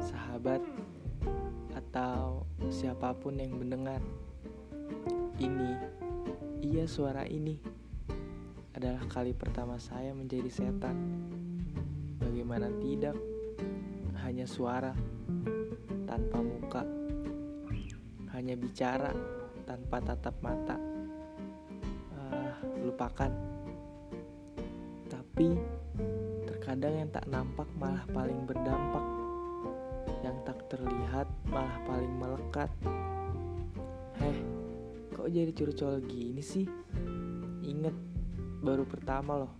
sahabat, atau siapa pun yang mendengar. Ini, iya suara ini adalah kali pertama saya menjadi setan. Bagaimana tidak? Hanya suara tanpa muka. Hanya bicara tanpa tatap mata. Uh, lupakan. Tapi terkadang yang tak nampak malah paling berdampak yang tak terlihat malah paling melekat. Heh, kok jadi curcol gini sih? Ingat, baru pertama loh.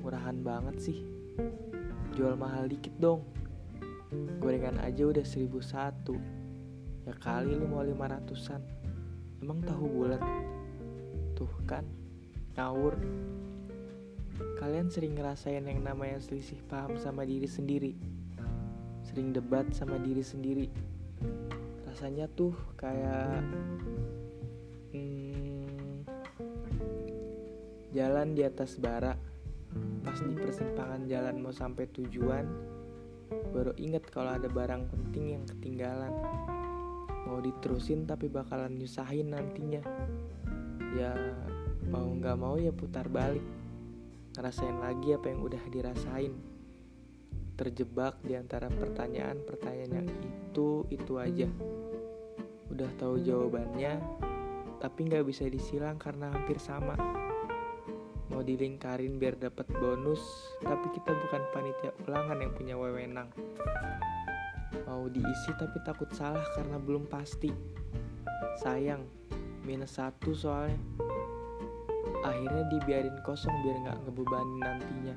Murahan banget sih. Jual mahal dikit dong. Gorengan aja udah seribu satu. Ya kali lu mau lima ratusan. Emang tahu bulat? Tuh kan, ngawur. Kalian sering ngerasain yang namanya selisih paham sama diri sendiri. Sering debat sama diri sendiri. Rasanya tuh kayak hmm, jalan di atas bara. Pas di persimpangan jalan mau sampai tujuan baru inget kalau ada barang penting yang ketinggalan. Mau diterusin tapi bakalan nyusahin nantinya. Ya mau nggak mau ya putar balik. Ngerasain lagi apa yang udah dirasain terjebak di antara pertanyaan-pertanyaan yang itu itu aja. Udah tahu jawabannya tapi nggak bisa disilang karena hampir sama. Mau dilingkarin biar dapat bonus tapi kita bukan panitia ulangan yang punya wewenang. Mau diisi tapi takut salah karena belum pasti. Sayang minus satu soalnya. Akhirnya dibiarin kosong biar nggak ngebebanin nantinya.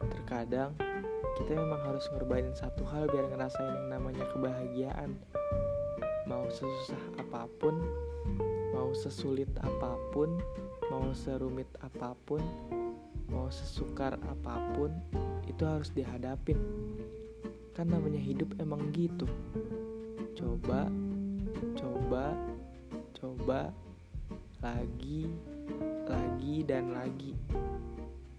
Terkadang kita memang harus ngorbanin satu hal biar ngerasain yang namanya kebahagiaan mau sesusah apa pun mau sesulit apa pun mau serumit apa pun, mau sesukar apa pun, itu harus dihadapin. Kan namanya hidup emang gitu. Coba, coba, coba, lagi, lagi, dan lagi.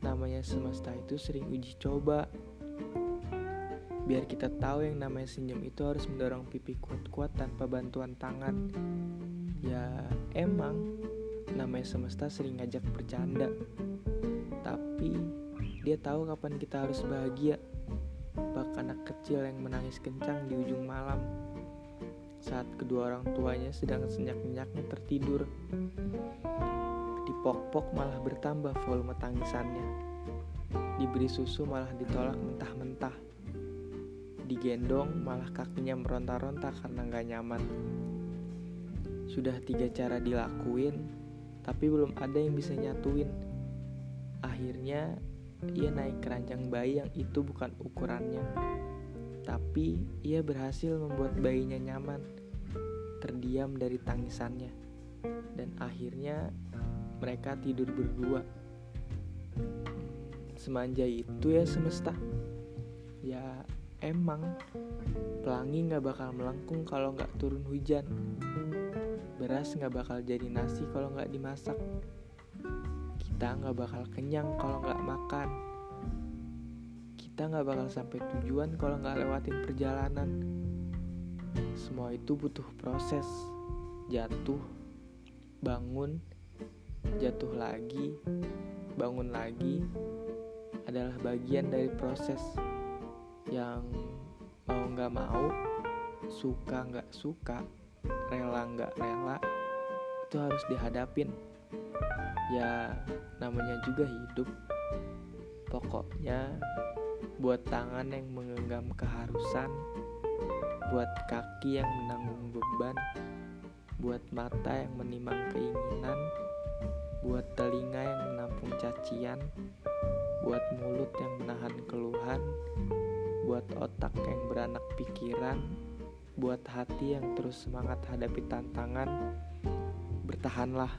Namanya semesta itu sering uji coba. Biar kita tahu yang namanya senyum itu harus mendorong pipi kuat-kuat tanpa bantuan tangan. Ya, emang namanya semesta sering ngajak bercanda. Tapi dia tahu kapan kita harus bahagia. Bak anak kecil yang menangis kencang di ujung malam. Saat kedua orang tuanya sedang senyak-senyaknya tertidur. Dipok-pok malah bertambah volume tangisannya. Diberi susu malah ditolak mentah-mentah digendong malah kakinya meronta-ronta karena gak nyaman sudah tiga cara dilakuin tapi belum ada yang bisa nyatuin. Akhirnya ia naik keranjang bayi yang itu bukan ukurannya. Tapi ia berhasil membuat bayinya nyaman, terdiam dari tangisannya. Dan akhirnya mereka tidur berdua. Semanja itu ya semesta. Ya emang pelangi gak bakal melengkung kalau gak turun hujan. Beras nggak bakal jadi nasi kalau nggak dimasak. Kita nggak bakal kenyang kalau nggak makan. Kita nggak bakal sampai tujuan kalau nggak lewatin perjalanan. Semua itu butuh proses. Jatuh, bangun, jatuh lagi, bangun lagi adalah bagian dari proses yang mau nggak mau, suka nggak suka, rela nggak rela itu harus dihadapin. Ya namanya juga hidup. Pokoknya buat tangan yang menggenggam keharusan buat kaki yang menanggung beban buat mata yang menimang keinginan buat telinga yang menampung cacian buat mulut yang menahan keluhan buat otak yang beranak pikiran buat hati yang terus semangat hadapi tantangan, bertahanlah.